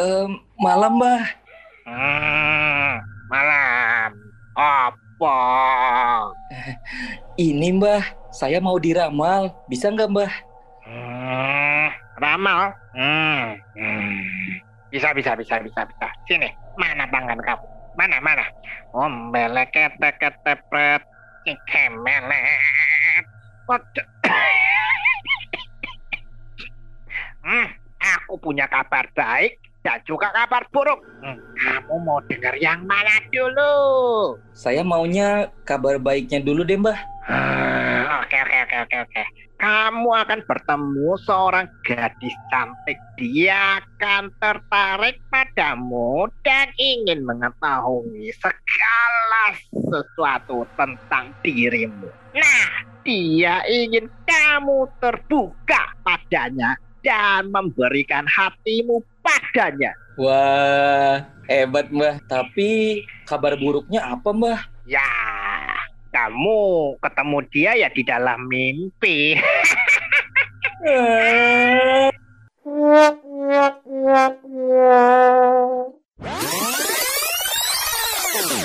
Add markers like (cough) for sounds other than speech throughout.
Um, malam, Mbah. Hmm, malam. Apa? Ini, Mbah. Saya mau diramal. Bisa nggak, Mbah? Hmm, ramal. Hmm, hmm. Bisa, bisa, bisa, bisa, bisa. Sini, mana tangan kamu? Mana, mana? Ombele kete kete pret. Kemelet. Waduh. hmm, aku punya kabar baik dan juga kabar buruk. Hmm, kamu mau dengar yang mana dulu? Saya maunya kabar baiknya dulu deh, Mbah. Ah, Oke, oke, oke, oke, oke. Kamu akan bertemu seorang gadis cantik. Dia akan tertarik padamu dan ingin mengetahui segala sesuatu tentang dirimu. Nah, dia ingin kamu terbuka padanya dan memberikan hatimu padanya. Wah, hebat, Mbah. Tapi kabar buruknya apa, Mbah? Ya, kamu ketemu dia ya di dalam mimpi. (laughs) (laughs)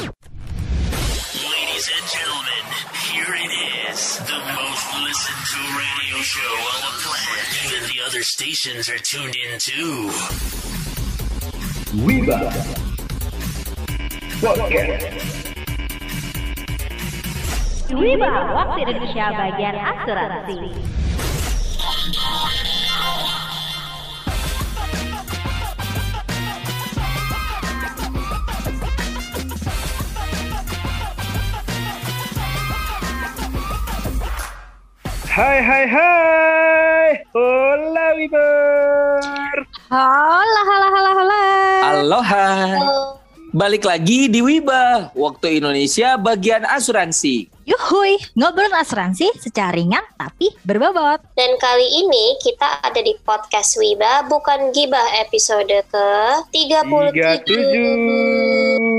(laughs) most listened to radio show on the planet. Even the other stations are tuned in too. Wiba Podcast Wiba, waktu Indonesia bagian asuransi. Hai hai hai Hola Wiber Hola, hola, hola, hola. Aloha. Balik lagi di Wiba, waktu Indonesia bagian asuransi. Yuhui, ngobrol asuransi secara ringan tapi berbobot. Dan kali ini kita ada di podcast Wiba bukan Gibah episode ke 37. 37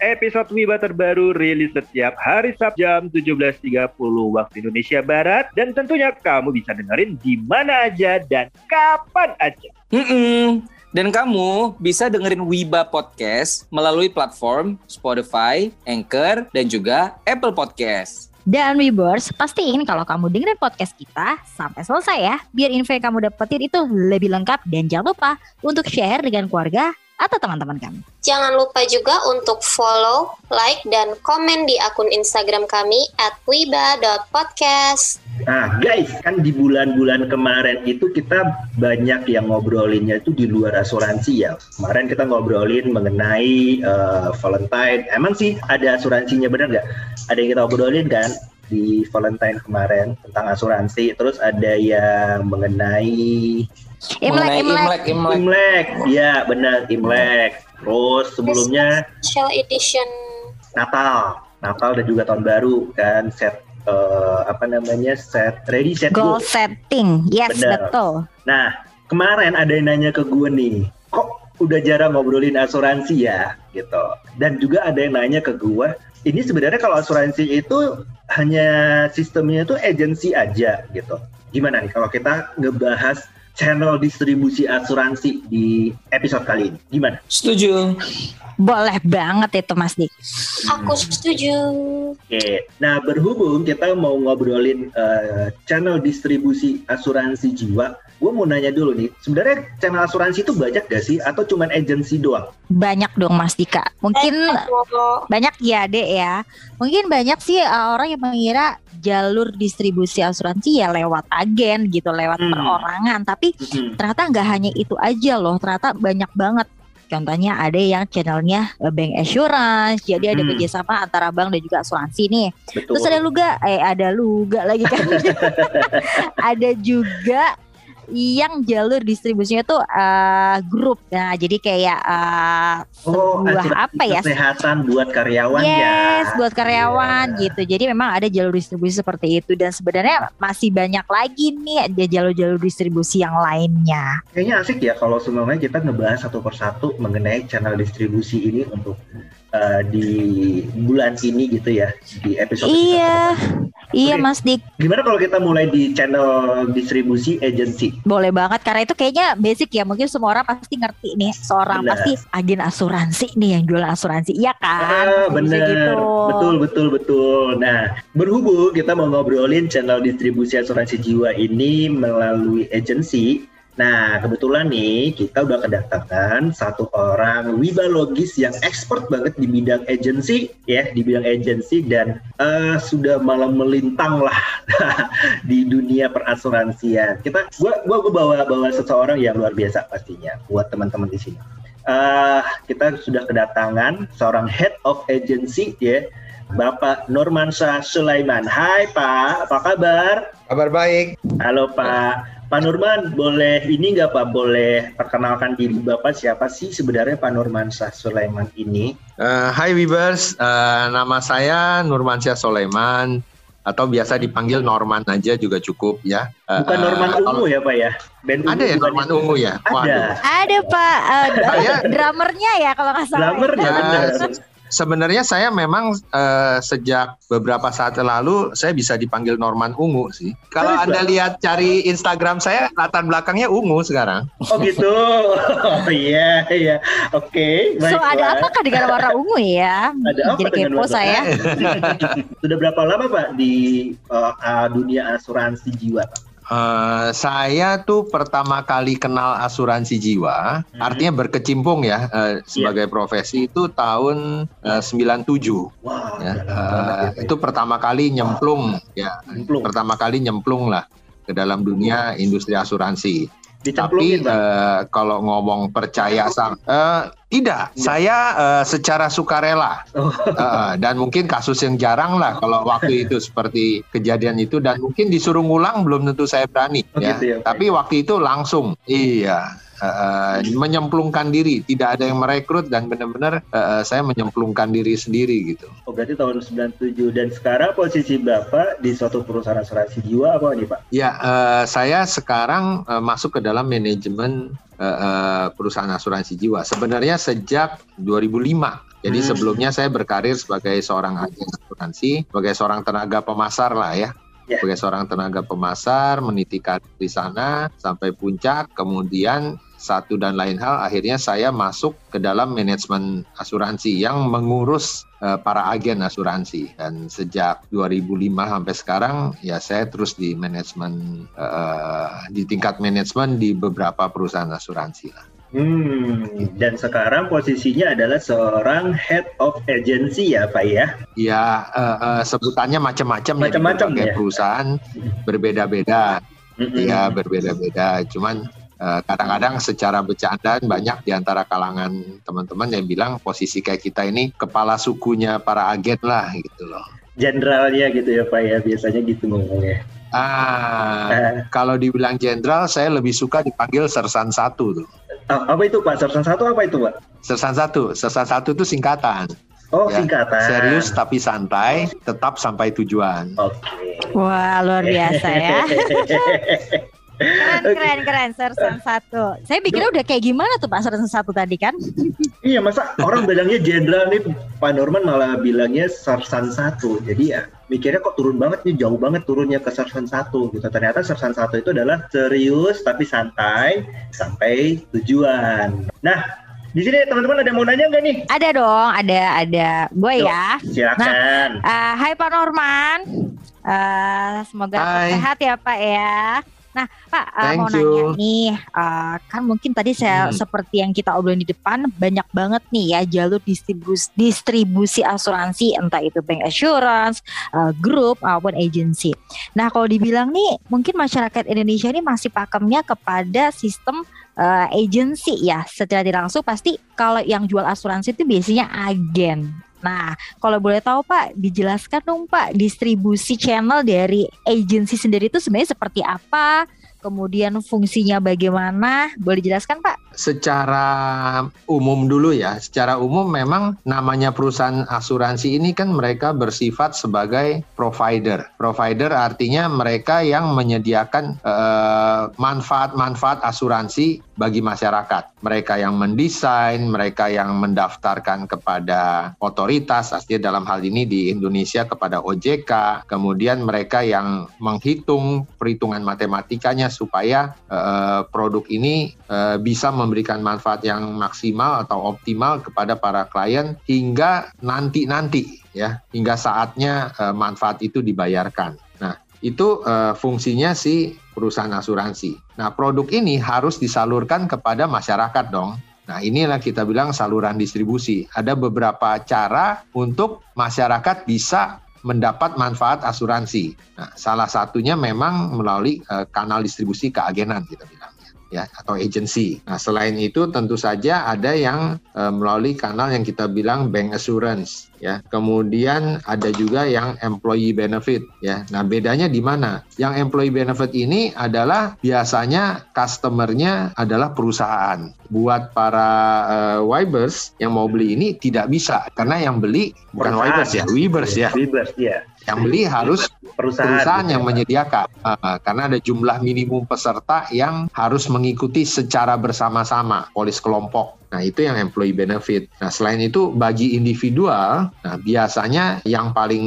Episode Wiba terbaru rilis setiap hari Sabtu jam 17.30 waktu Indonesia Barat Dan tentunya kamu bisa dengerin di mana aja dan kapan aja Mm-mm. Dan kamu bisa dengerin Wiba Podcast melalui platform Spotify, Anchor, dan juga Apple Podcast. Dan Wibers, pastiin kalau kamu dengerin podcast kita sampai selesai ya. Biar info yang kamu dapetin itu lebih lengkap dan jangan lupa untuk share dengan keluarga atau teman-teman kamu. Jangan lupa juga untuk follow, like, dan komen di akun Instagram kami at wiba.podcast. Nah guys, kan di bulan-bulan kemarin itu kita banyak yang ngobrolinnya itu di luar asuransi ya. Kemarin kita ngobrolin mengenai eh, Valentine. Emang sih ada asuransinya bener nggak? Ada yang kita obrolin kan di Valentine kemarin tentang asuransi. Terus ada yang Mengenai Imlek, Imlek. Imlek, Imlek. Imlek. Ya benar Imlek. Terus sebelumnya Special edition. Natal, Natal dan juga tahun baru kan set eh, apa namanya set ready set Goal go. setting, yes Benar. betul. Nah, kemarin ada yang nanya ke gue nih, kok udah jarang ngobrolin asuransi ya, gitu. Dan juga ada yang nanya ke gue, ini sebenarnya kalau asuransi itu hanya sistemnya itu agensi aja, gitu. Gimana nih kalau kita ngebahas channel distribusi asuransi di episode kali ini? Gimana? Setuju. Boleh banget itu Mas Dik. Aku setuju. Oke, nah berhubung kita mau ngobrolin eh, channel distribusi asuransi jiwa, gue mau nanya dulu nih, sebenarnya channel asuransi itu banyak gak sih atau cuman agensi doang? Banyak dong Mas Dika. Mungkin banyak ya dek ya. Mungkin banyak sih uh, orang yang mengira jalur distribusi asuransi ya lewat agen gitu, lewat Hmm. perorangan. Tapi ternyata nggak hanya itu aja loh. Ternyata banyak banget. Contohnya ada yang channelnya uh, bank assurance, jadi ada Hmm. kerjasama antara bank dan juga asuransi nih. Betul. Terus ada luga, eh ada luga lagi kan. (laughs) (laughs) ada juga yang jalur distribusinya tuh uh, grup. Nah, jadi kayak uh, oh, sebuah apa ya? Kesehatan buat karyawan ya. Yes, buat karyawan Iya. gitu. Jadi memang ada jalur distribusi seperti itu dan sebenarnya masih banyak lagi nih ada jalur-jalur distribusi yang lainnya. Kayaknya asik ya kalau semuanya kita ngebahas satu persatu mengenai channel distribusi ini untuk uh, di bulan ini gitu ya di episode Iya, iya Oke. Mas Dik. Gimana kalau kita mulai di channel distribusi agency? Boleh banget karena itu kayaknya basic ya. Mungkin semua orang pasti ngerti nih. Seorang Benar. pasti agen asuransi nih yang jualan asuransi. Iya kan? Ah, bener, gitu. betul, betul, betul. Nah, berhubung kita mau ngobrolin channel distribusi asuransi jiwa ini melalui agensi. Nah, kebetulan nih kita udah kedatangan satu orang wibalogis yang expert banget di bidang agensi, ya, di bidang agensi dan eh, sudah malam melintang lah (laughs) di dunia perasuransian. Kita, gua, gua, gua bawa bawa seseorang yang luar biasa pastinya buat teman-teman di sini. Eh, kita sudah kedatangan seorang head of agency ya, Bapak Nurmansyah Sulaiman. Hai Pak, apa kabar? Kabar baik. Halo Pak. Pak Nurman, boleh ini nggak Pak? Boleh perkenalkan diri Bapak siapa sih sebenarnya Pak Nurmansyah Sulaiman ini? Eh, Hai Wibers, Eh, nama saya Nurmansyah Soleman atau biasa dipanggil Norman aja juga cukup ya. Eh, Bukan Norman kalau- Ungu ya Pak ya? Band Ada ya Norman itu? Ungu ya? Ada. Waduh. Ada Pak, eh, Saya- drummernya ya kalau nggak salah. Ya benar. Se- Sebenarnya saya memang eh, sejak beberapa saat lalu saya bisa dipanggil Norman Ungu sih. Kalau Anda lihat cari Instagram saya latar belakangnya ungu sekarang. Oh gitu. Oh iya iya. Oke. So baiklah. ada apa kan dengan warna ungu ya? Ada apa Jadi dengan kepo saya. Sudah berapa lama Pak di uh, uh, dunia asuransi jiwa Pak? Eh, saya tuh pertama kali kenal asuransi jiwa, Hmm. artinya berkecimpung ya eh, sebagai profesi itu tahun eh, 97 Wah, ya. Pak. itu pertama kali nyemplung ya, Nyemplung. pertama kali nyemplung lah ke dalam dunia industri asuransi. Tapi eh, kalau ngomong percaya sang eh, tidak, saya eh, secara sukarela. Oh. Eh, dan mungkin kasus yang jarang lah kalau waktu (laughs) itu seperti kejadian itu. Dan mungkin disuruh ngulang belum tentu saya berani Oh, ya. gitu ya. Tapi waktu itu langsung. Iya eh, menyemplungkan diri, tidak ada yang merekrut dan benar-benar eh, saya menyemplungkan diri sendiri gitu. Oh, berarti tahun 97 dan sekarang posisi Bapak di suatu perusahaan asuransi jiwa apa nih Pak? Ya, eh, saya sekarang eh, masuk ke dalam manajemen eh, perusahaan asuransi jiwa. Sebenarnya sejak 2005. Jadi Hmm. sebelumnya saya berkarir sebagai seorang agen asuransi, sebagai seorang tenaga pemasar lah ya. Ya. Sebagai seorang tenaga pemasar, meniti karir di sana sampai puncak, kemudian satu dan lain hal akhirnya saya masuk ke dalam manajemen asuransi yang mengurus eh, para agen asuransi dan sejak 2005 sampai sekarang ya saya terus di manajemen eh, di tingkat manajemen di beberapa perusahaan asuransi lah. Hmm, dan sekarang posisinya adalah seorang head of agency ya Pak ya? Ya eh, eh, sebutannya macam-macam ya Macam-macam ya? perusahaan berbeda-beda. Mm-mm. Ya berbeda-beda. Cuman kadang-kadang secara bercandaan banyak di antara kalangan teman-teman yang bilang posisi kayak kita ini kepala sukunya para agen lah gitu loh. Jenderalnya gitu ya Pak ya, biasanya gitu ngomongnya. Ah, Eh, kalau dibilang jenderal saya lebih suka dipanggil sersan satu tuh. apa itu Pak? Sersan satu apa itu Pak? Sersan satu, sersan satu itu singkatan. Oh Ya, singkatan. Serius tapi santai, tetap sampai tujuan. Oke. Wah luar biasa ya. (laughs) Keren, keren, keren. Sersan satu. Saya pikirnya udah kayak gimana tuh Pak Sersan satu tadi kan? Iya masa orang bilangnya jenderal nih Pak Norman malah bilangnya sersan satu. Jadi ya mikirnya kok turun banget nih jauh banget turunnya ke sersan satu gitu. Ternyata sersan satu itu adalah serius tapi santai sampai tujuan. Nah di sini teman-teman ada yang mau nanya nggak nih? Ada dong, ada, ada. Gue ya. Silakan. Eh, hai Pak Norman. Eh, semoga Hai. sehat ya Pak ya. Nah Pak Thank mau you. nanya nih, eh, kan mungkin tadi saya Hmm. seperti yang kita obrolin di depan banyak banget nih ya jalur distribusi, distribusi asuransi entah itu bank assurance, eh, grup maupun agency. Nah kalau dibilang nih mungkin masyarakat Indonesia ini masih pakemnya kepada sistem eh, agency ya secara tidak langsung pasti kalau yang jual asuransi itu biasanya agen. Nah, kalau boleh tahu Pak, dijelaskan dong Pak, distribusi channel dari agensi sendiri itu sebenarnya seperti apa? Kemudian fungsinya bagaimana? Boleh dijelaskan Pak? secara umum dulu ya. Secara umum memang namanya perusahaan asuransi ini kan mereka bersifat sebagai provider. Provider artinya mereka yang menyediakan eh, manfaat-manfaat asuransi bagi masyarakat. Mereka yang mendesain, mereka yang mendaftarkan kepada otoritas, artinya dalam hal ini di Indonesia kepada OJK, kemudian mereka yang menghitung perhitungan matematikanya supaya eh, produk ini eh, bisa memberikan manfaat yang maksimal atau optimal kepada para klien hingga nanti-nanti ya, hingga saatnya eh, manfaat itu dibayarkan. Nah, itu uh, fungsinya si perusahaan asuransi. Nah, produk ini harus disalurkan kepada masyarakat dong. Nah, inilah kita bilang saluran distribusi. Ada beberapa cara untuk masyarakat bisa mendapat manfaat asuransi. Nah, salah satunya memang melalui uh, kanal distribusi keagenan kita bilang ya atau agency. Nah, selain itu tentu saja ada yang e, melalui kanal yang kita bilang bank assurance ya. Kemudian ada juga yang employee benefit ya. Nah, bedanya di mana? Yang employee benefit ini adalah biasanya customernya adalah perusahaan. Buat para e, Wibers yang mau beli ini tidak bisa karena yang beli bukan Wibers ya, Wibers ya. Wibers ya. Yang beli harus Perusahaan. perusahaan yang menyediakan Uh, karena ada jumlah minimum peserta yang harus mengikuti secara bersama-sama polis kelompok. Nah, itu yang employee benefit. Nah, selain itu bagi individual, nah biasanya yang paling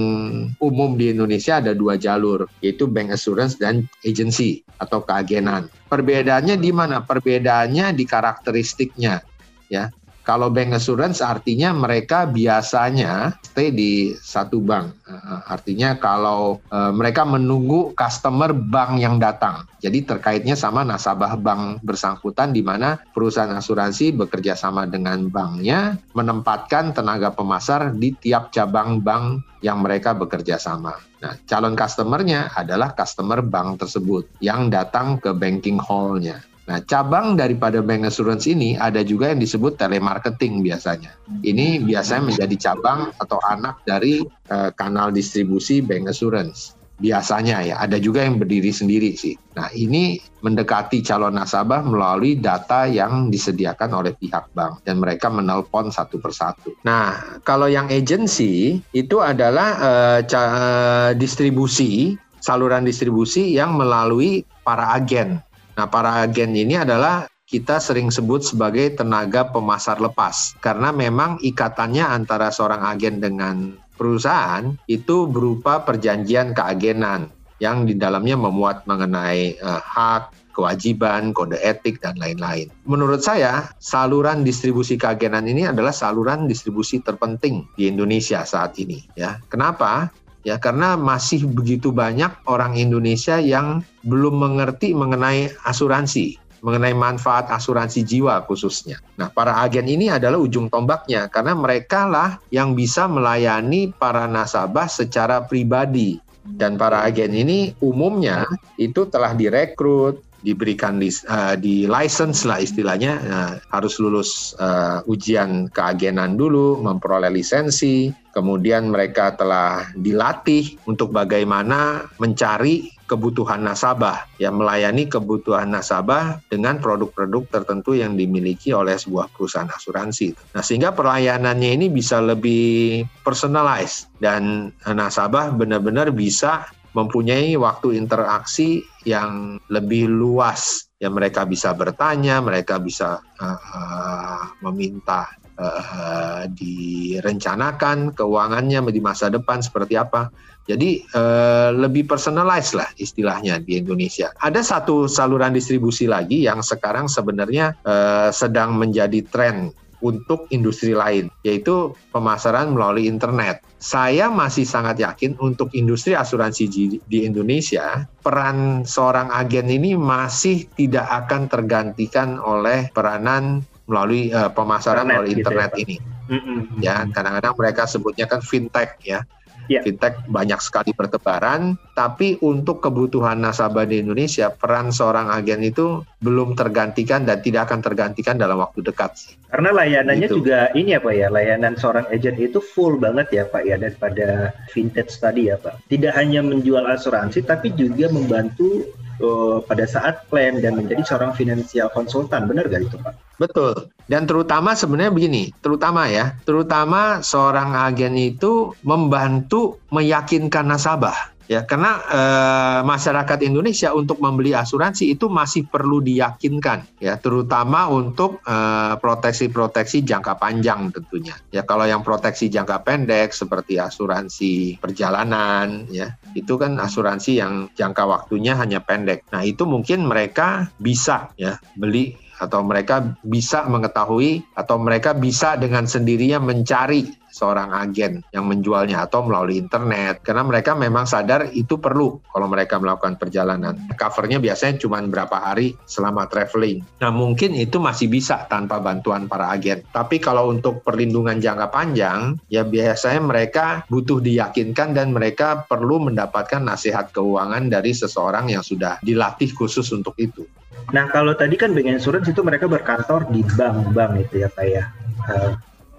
umum di Indonesia ada dua jalur, yaitu bank assurance dan agency atau keagenan. Perbedaannya di mana? Perbedaannya di karakteristiknya, ya. Kalau bank assurance artinya mereka biasanya stay di satu bank. Uh, artinya kalau uh, mereka menunggu customer bank yang datang. Jadi terkaitnya sama nasabah bank bersangkutan di mana perusahaan asuransi bekerja sama dengan banknya menempatkan tenaga pemasar di tiap cabang bank yang mereka bekerja sama. Nah, calon customernya adalah customer bank tersebut yang datang ke banking hall-nya. Nah, cabang daripada bank assurance ini ada juga yang disebut telemarketing biasanya. Ini biasanya menjadi cabang atau anak dari uh, kanal distribusi bank assurance. Biasanya ya, ada juga yang berdiri sendiri sih. Nah, ini mendekati calon nasabah melalui data yang disediakan oleh pihak bank dan mereka menelpon satu persatu. Nah, kalau yang agency itu adalah uh, distribusi saluran distribusi yang melalui para agen Nah, para agen ini adalah kita sering sebut sebagai tenaga pemasar lepas karena memang ikatannya antara seorang agen dengan perusahaan itu berupa perjanjian keagenan yang di dalamnya memuat mengenai uh, hak, kewajiban, kode etik dan lain-lain. Menurut saya, saluran distribusi keagenan ini adalah saluran distribusi terpenting di Indonesia saat ini ya. Kenapa? Ya karena masih begitu banyak orang Indonesia yang belum mengerti mengenai asuransi mengenai manfaat asuransi jiwa khususnya. Nah, para agen ini adalah ujung tombaknya karena mereka lah yang bisa melayani para nasabah secara pribadi. Dan para agen ini umumnya itu telah direkrut, diberikan di, uh, di license lah istilahnya uh, harus lulus uh, ujian keagenan dulu memperoleh lisensi kemudian mereka telah dilatih untuk bagaimana mencari kebutuhan nasabah yang melayani kebutuhan nasabah dengan produk-produk tertentu yang dimiliki oleh sebuah perusahaan asuransi. Nah, sehingga pelayanannya ini bisa lebih personalized dan nasabah benar-benar bisa mempunyai waktu interaksi yang lebih luas ya mereka bisa bertanya mereka bisa uh, uh, meminta uh, direncanakan keuangannya di masa depan seperti apa. Jadi uh, lebih personalized lah istilahnya di Indonesia. Ada satu saluran distribusi lagi yang sekarang sebenarnya uh, sedang menjadi tren untuk industri lain, yaitu pemasaran melalui internet. Saya masih sangat yakin untuk industri asuransi di Indonesia, peran seorang agen ini masih tidak akan tergantikan oleh peranan melalui uh, pemasaran internet, melalui gitu internet ya, ini. Mm -hmm. Ya, kadang-kadang mereka sebutnya kan fintech ya yeah. fintech banyak sekali bertebaran, tapi untuk kebutuhan nasabah di Indonesia, peran seorang agen itu belum tergantikan dan tidak akan tergantikan dalam waktu dekat sih. Karena layanannya gitu. juga ini ya Pak ya, layanan seorang agen itu full banget ya Pak ya daripada vintage tadi ya Pak. Tidak hanya menjual asuransi, tapi juga membantu uh, pada saat plan dan menjadi seorang financial konsultan. Benar gak itu Pak? Betul. Dan terutama sebenarnya begini, terutama ya, terutama seorang agen itu membantu meyakinkan nasabah ya karena eh, masyarakat Indonesia untuk membeli asuransi itu masih perlu diyakinkan ya terutama untuk eh, proteksi-proteksi jangka panjang tentunya. Ya kalau yang proteksi jangka pendek seperti asuransi perjalanan ya itu kan asuransi yang jangka waktunya hanya pendek. Nah itu mungkin mereka bisa ya beli atau mereka bisa mengetahui atau mereka bisa dengan sendirinya mencari seorang agen yang menjualnya atau melalui internet karena mereka memang sadar itu perlu kalau mereka melakukan perjalanan. Covernya biasanya cuma berapa hari selama traveling. Nah mungkin itu masih bisa tanpa bantuan para agen. Tapi kalau untuk perlindungan jangka panjang ya biasanya mereka butuh diyakinkan dan mereka perlu mendapatkan nasihat keuangan dari seseorang yang sudah dilatih khusus untuk itu. Nah kalau tadi kan Bank Insurance itu mereka berkantor di bank-bank itu ya Pak ya. Uh,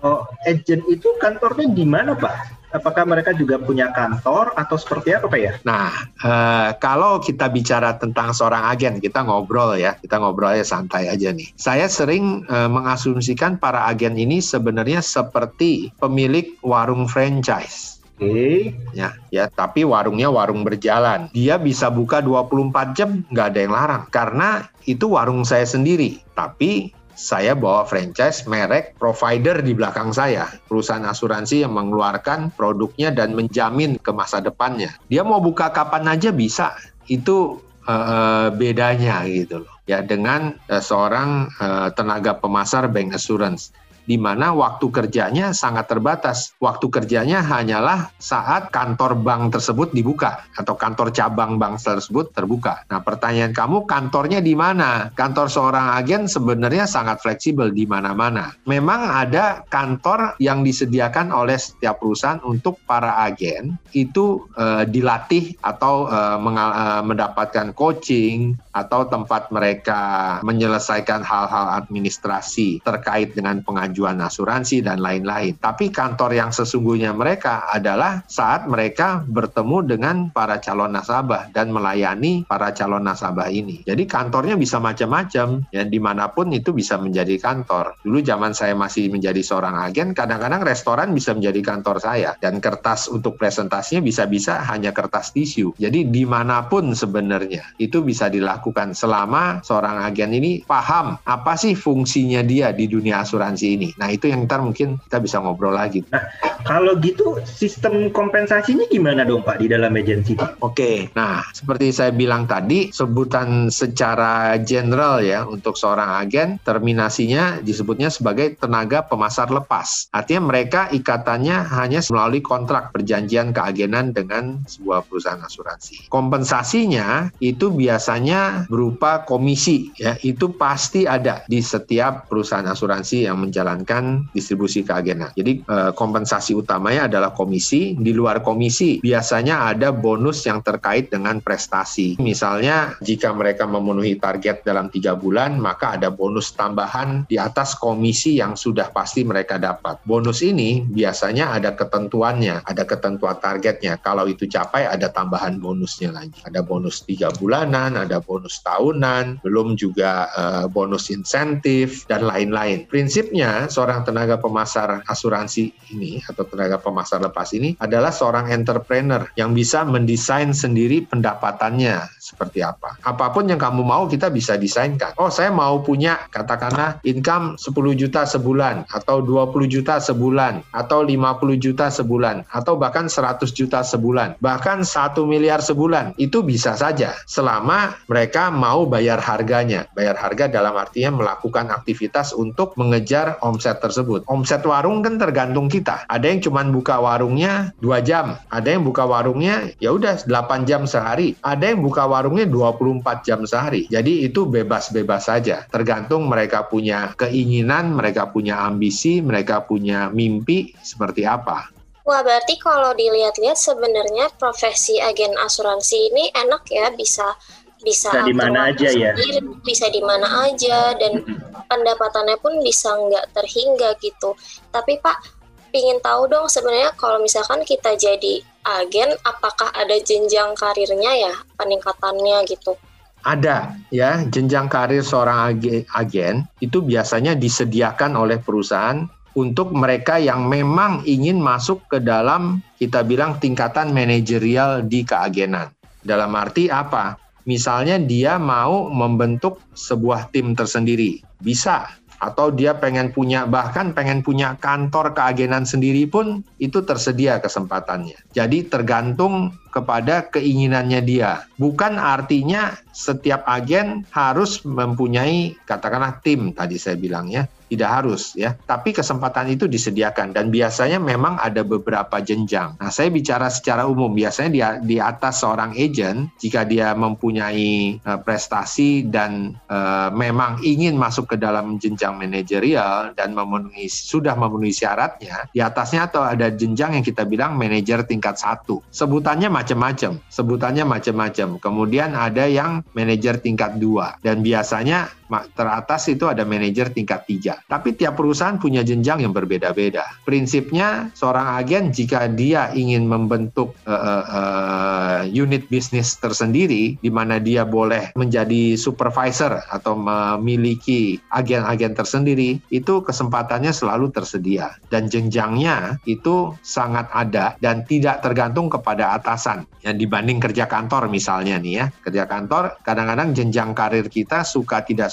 oh, agent itu kantornya di mana Pak? Apakah mereka juga punya kantor atau seperti apa Pak ya? Nah, uh, kalau kita bicara tentang seorang agen, kita ngobrol ya, kita ngobrol ya santai aja nih. Saya sering uh, mengasumsikan para agen ini sebenarnya seperti pemilik warung franchise. Oke. Okay. Ya, ya, tapi warungnya warung berjalan. Dia bisa buka 24 jam, nggak ada yang larang. Karena itu warung saya sendiri. Tapi saya bawa franchise merek provider di belakang saya. Perusahaan asuransi yang mengeluarkan produknya dan menjamin ke masa depannya. Dia mau buka kapan aja bisa. Itu uh, bedanya gitu loh. Ya dengan uh, seorang uh, tenaga pemasar bank assurance di mana waktu kerjanya sangat terbatas. Waktu kerjanya hanyalah saat kantor bank tersebut dibuka atau kantor cabang bank tersebut terbuka. Nah, pertanyaan kamu kantornya di mana? Kantor seorang agen sebenarnya sangat fleksibel di mana-mana. Memang ada kantor yang disediakan oleh setiap perusahaan untuk para agen itu uh, dilatih atau uh, mendapatkan coaching atau tempat mereka menyelesaikan hal-hal administrasi terkait dengan pengajuan asuransi dan lain-lain. Tapi kantor yang sesungguhnya mereka adalah saat mereka bertemu dengan para calon nasabah dan melayani para calon nasabah ini. Jadi kantornya bisa macam-macam, ya di mana pun itu bisa menjadi kantor. Dulu zaman saya masih menjadi seorang agen, kadang-kadang restoran bisa menjadi kantor saya dan kertas untuk presentasinya bisa-bisa hanya kertas tisu. Jadi di mana pun sebenarnya itu bisa dilakukan selama seorang agen ini paham apa sih fungsinya dia di dunia asuransi ini. Nah itu yang ntar mungkin kita bisa ngobrol lagi. Nah kalau gitu sistem kompensasinya gimana dong Pak di dalam agensi? Oke, nah seperti saya bilang tadi sebutan secara general ya untuk seorang agen terminasinya disebutnya sebagai tenaga pemasar lepas. Artinya mereka ikatannya hanya melalui kontrak perjanjian keagenan dengan sebuah perusahaan asuransi. Kompensasinya itu biasanya berupa komisi ya itu pasti ada di setiap perusahaan asuransi yang menjalankan distribusi keagenan. Jadi eh, kompensasi utamanya adalah komisi. Di luar komisi biasanya ada bonus yang terkait dengan prestasi. Misalnya jika mereka memenuhi target dalam tiga bulan, maka ada bonus tambahan di atas komisi yang sudah pasti mereka dapat. Bonus ini biasanya ada ketentuannya, ada ketentuan targetnya. Kalau itu capai ada tambahan bonusnya lagi. Ada bonus tiga bulanan, ada bonus tahunan, belum juga uh, bonus insentif dan lain-lain. Prinsipnya seorang tenaga pemasar asuransi ini atau tenaga pemasar lepas ini adalah seorang entrepreneur yang bisa mendesain sendiri pendapatannya seperti apa. Apa pun yang kamu mau kita bisa desainkan. Oh, saya mau punya katakanlah income 10 juta sebulan atau 20 juta sebulan atau 50 juta sebulan atau bahkan 100 juta sebulan. Bahkan 1 miliar sebulan. Itu bisa saja selama mereka mau bayar harganya. Bayar harga dalam artinya melakukan aktivitas untuk mengejar om omset tersebut. Omset warung kan tergantung kita. Ada yang cuma buka warungnya 2 jam, ada yang buka warungnya ya udah 8 jam sehari, ada yang buka warungnya 24 jam sehari. Jadi itu bebas-bebas saja. Tergantung mereka punya keinginan, mereka punya ambisi, mereka punya mimpi seperti apa. Wah, berarti kalau dilihat-lihat sebenarnya profesi agen asuransi ini enak ya bisa bisa, bisa di mana aja ya bisa di mana aja dan pendapatannya pun bisa nggak terhingga gitu tapi pak pingin tahu dong sebenarnya kalau misalkan kita jadi agen apakah ada jenjang karirnya ya peningkatannya gitu Ada ya, jenjang karir seorang ag- agen itu biasanya disediakan oleh perusahaan untuk mereka yang memang ingin masuk ke dalam kita bilang tingkatan manajerial di keagenan. Dalam arti apa? Misalnya dia mau membentuk sebuah tim tersendiri, bisa atau dia pengen punya bahkan pengen punya kantor keagenan sendiri pun itu tersedia kesempatannya. Jadi tergantung kepada keinginannya dia. Bukan artinya setiap agen harus mempunyai katakanlah tim tadi saya bilang ya. Tidak harus ya, tapi kesempatan itu disediakan dan biasanya memang ada beberapa jenjang. Nah, saya bicara secara umum, biasanya di, di atas seorang agent jika dia mempunyai uh, prestasi dan uh, memang ingin masuk ke dalam jenjang manajerial dan memenuhi sudah memenuhi syaratnya, di atasnya atau ada jenjang yang kita bilang manajer tingkat satu. Sebutannya macam-macam, sebutannya macam-macam. Kemudian ada yang manajer tingkat dua dan biasanya teratas itu ada manajer tingkat tiga. Tapi tiap perusahaan punya jenjang yang berbeda-beda. Prinsipnya seorang agen jika dia ingin membentuk uh, uh, unit bisnis tersendiri di mana dia boleh menjadi supervisor atau memiliki agen-agen tersendiri, itu kesempatannya selalu tersedia dan jenjangnya itu sangat ada dan tidak tergantung kepada atasan. Yang dibanding kerja kantor misalnya nih ya, kerja kantor kadang-kadang jenjang karir kita suka tidak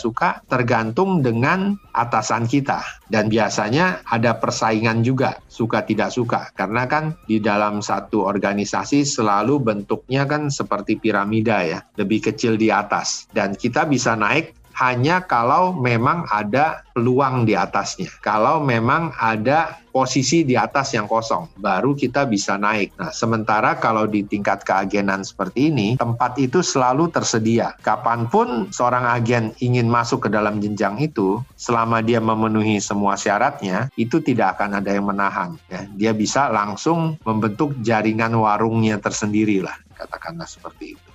tergantung dengan atasan kita. Dan biasanya ada persaingan juga suka tidak suka. Karena kan di dalam satu organisasi selalu bentuknya kan seperti piramida ya lebih kecil di atas. Dan kita bisa naik hanya kalau memang ada peluang di atasnya. Kalau memang ada posisi di atas yang kosong, baru kita bisa naik. Nah, sementara kalau di tingkat keagenan seperti ini, tempat itu selalu tersedia. Kapan pun seorang agen ingin masuk ke dalam jenjang itu, selama dia memenuhi semua syaratnya, itu tidak akan ada yang menahan. Ya. Dia bisa langsung membentuk jaringan warungnya tersendiri lah, katakanlah seperti itu.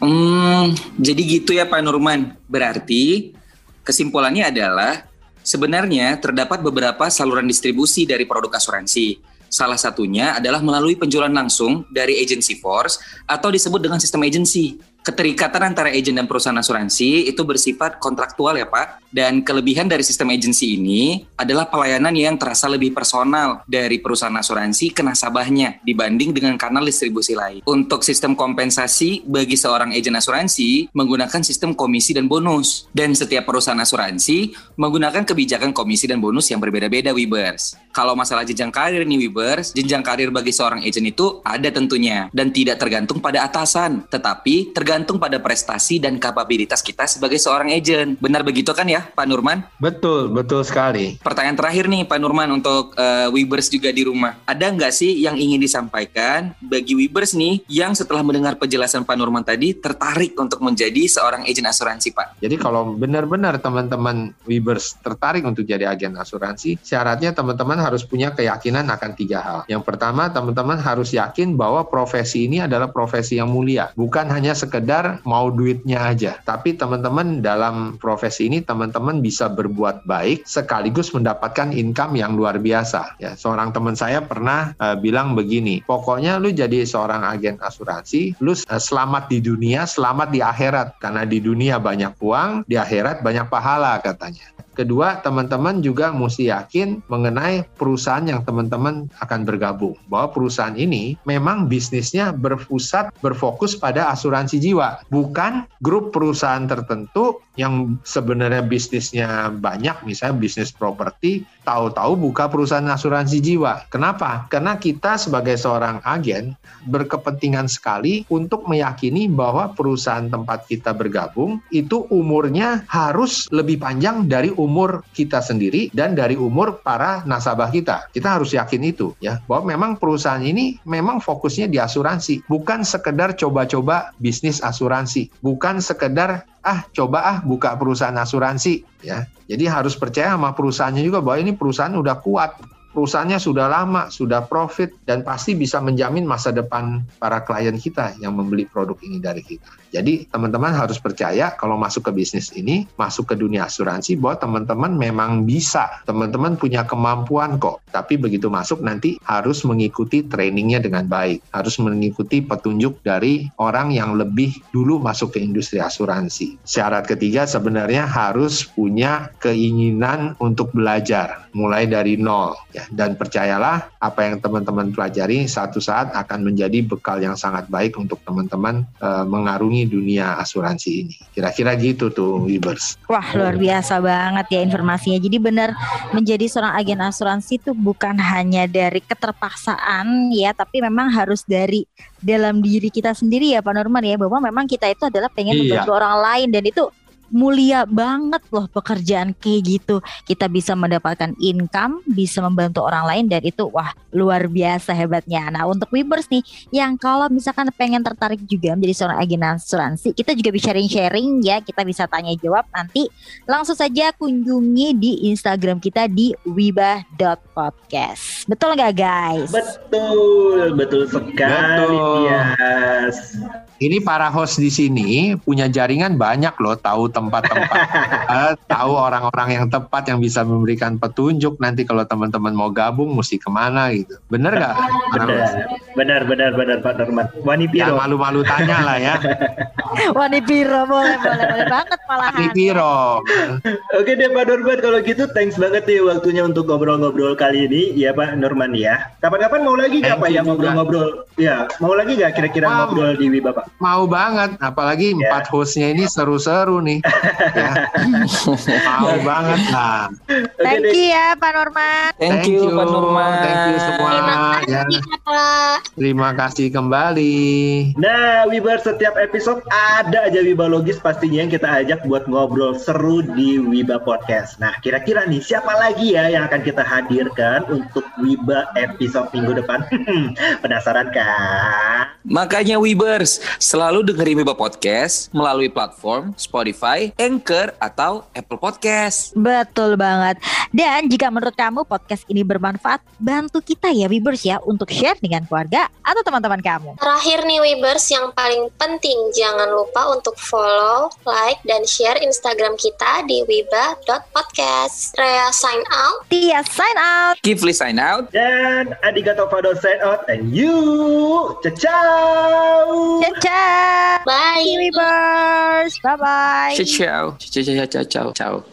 Hmm, jadi gitu ya Pak Nurman. Berarti kesimpulannya adalah sebenarnya terdapat beberapa saluran distribusi dari produk asuransi. Salah satunya adalah melalui penjualan langsung dari agency force atau disebut dengan sistem agency keterikatan antara agen dan perusahaan asuransi itu bersifat kontraktual ya Pak. Dan kelebihan dari sistem agensi ini adalah pelayanan yang terasa lebih personal dari perusahaan asuransi ke nasabahnya dibanding dengan kanal distribusi lain. Untuk sistem kompensasi bagi seorang agen asuransi menggunakan sistem komisi dan bonus. Dan setiap perusahaan asuransi menggunakan kebijakan komisi dan bonus yang berbeda-beda Webers. Kalau masalah jenjang karir nih Webers, jenjang karir bagi seorang agen itu ada tentunya dan tidak tergantung pada atasan, tetapi tergantung pada prestasi dan kapabilitas kita sebagai seorang agent. Benar begitu kan ya, Pak Nurman? Betul, betul sekali. Pertanyaan terakhir nih, Pak Nurman, untuk uh, Webers juga di rumah. Ada nggak sih yang ingin disampaikan bagi Webers nih yang setelah mendengar penjelasan Pak Nurman tadi tertarik untuk menjadi seorang agent asuransi, Pak? Jadi kalau benar-benar teman-teman Webers tertarik untuk jadi agen asuransi, syaratnya teman-teman harus punya keyakinan akan tiga hal. Yang pertama, teman-teman harus yakin bahwa profesi ini adalah profesi yang mulia, bukan hanya sekedar mau duitnya aja. Tapi teman-teman dalam profesi ini teman-teman bisa berbuat baik sekaligus mendapatkan income yang luar biasa. Ya, seorang teman saya pernah uh, bilang begini, pokoknya lu jadi seorang agen asuransi, lu uh, selamat di dunia, selamat di akhirat karena di dunia banyak uang, di akhirat banyak pahala katanya. Kedua, teman-teman juga mesti yakin mengenai perusahaan yang teman-teman akan bergabung. Bahwa perusahaan ini memang bisnisnya berpusat, berfokus pada asuransi jiwa. Bukan grup perusahaan tertentu yang sebenarnya bisnisnya banyak, misalnya bisnis properti, tahu-tahu buka perusahaan asuransi jiwa. Kenapa? Karena kita sebagai seorang agen berkepentingan sekali untuk meyakini bahwa perusahaan tempat kita bergabung itu umurnya harus lebih panjang dari umur kita sendiri dan dari umur para nasabah kita. Kita harus yakin itu ya bahwa memang perusahaan ini memang fokusnya di asuransi, bukan sekedar coba-coba bisnis asuransi, bukan sekedar ah coba ah buka perusahaan asuransi ya. Jadi harus percaya sama perusahaannya juga bahwa ini perusahaan udah kuat perusahaannya sudah lama, sudah profit, dan pasti bisa menjamin masa depan para klien kita yang membeli produk ini dari kita. Jadi teman-teman harus percaya kalau masuk ke bisnis ini, masuk ke dunia asuransi bahwa teman-teman memang bisa, teman-teman punya kemampuan kok. Tapi begitu masuk nanti harus mengikuti trainingnya dengan baik, harus mengikuti petunjuk dari orang yang lebih dulu masuk ke industri asuransi. Syarat ketiga sebenarnya harus punya keinginan untuk belajar, mulai dari nol. Ya, dan percayalah apa yang teman-teman pelajari satu saat akan menjadi bekal yang sangat baik untuk teman-teman eh, mengarungi dunia asuransi ini. Kira-kira gitu tuh, Wibers. Wah luar biasa banget ya informasinya. Jadi benar menjadi seorang agen asuransi itu bukan hanya dari keterpaksaan ya, tapi memang harus dari dalam diri kita sendiri ya Pak Norman ya, bahwa memang kita itu adalah pengen Iya. membantu orang lain dan itu mulia banget loh pekerjaan kayak gitu. Kita bisa mendapatkan income, bisa membantu orang lain dan itu wah luar biasa hebatnya. Nah untuk Wibers nih yang kalau misalkan pengen tertarik juga menjadi seorang agen asuransi, kita juga bisa sharing-sharing ya, kita bisa tanya jawab nanti langsung saja kunjungi di Instagram kita di wibah.podcast. Betul nggak guys? Betul, betul sekali, Betul. Tias. Ini para host di sini punya jaringan banyak loh, tahu tempat-tempat, (laughs) eh, tahu orang-orang yang tepat yang bisa memberikan petunjuk. Nanti kalau teman-teman mau gabung, mesti ke mana gitu. Bener nggak? Benar, benar, benar, benar, Pak Norman. Wani Piro. malu-malu tanya lah ya. (laughs) (laughs) Wani Piro boleh boleh boleh banget malahan. Ini Piro. Oke deh Pak Norman, kalau gitu thanks banget nih waktunya untuk ngobrol-ngobrol kali ini, ya Pak Norman ya. Kapan-kapan mau lagi nggak Thank Pak you ya ngobrol-ngobrol? Ya, mau lagi nggak kira-kira Mau. ngobrol di Wiba Pak? Mau banget, apalagi Ya. empat hostnya ini seru-seru nih. (laughs) ya. Mau banget lah. Thank you ya Pak Norman. Thank, you, Pak Nurman. Thank you semua. Terima Ya. kasih Pak. Terima kasih kembali. Nah, Wibar setiap episode ada aja Wiba Logis pastinya yang kita ajak buat ngobrol seru di Wiba Podcast. Nah, kira-kira nih siapa lagi ya yang akan kita hadirkan untuk Wiba episode minggu depan? (laughs) Penasaran kan? Makanya Webers, selalu dengerin Wiba Podcast melalui platform Spotify, Anchor, atau Apple Podcast. Betul banget. Dan jika menurut kamu podcast ini bermanfaat, bantu kita ya Wibers ya untuk share dengan keluarga atau teman-teman kamu. Terakhir nih Webers yang paling penting jangan lupa untuk follow, like, dan share Instagram kita di wiba.podcast. Rea sign out. Tia sign out. Kifli sign out. Dan Adigato Fado sign out and you ciao. Ciao. Bye. Wibers. Bye bye. Ciao, ciao, ciao, ciao, ciao,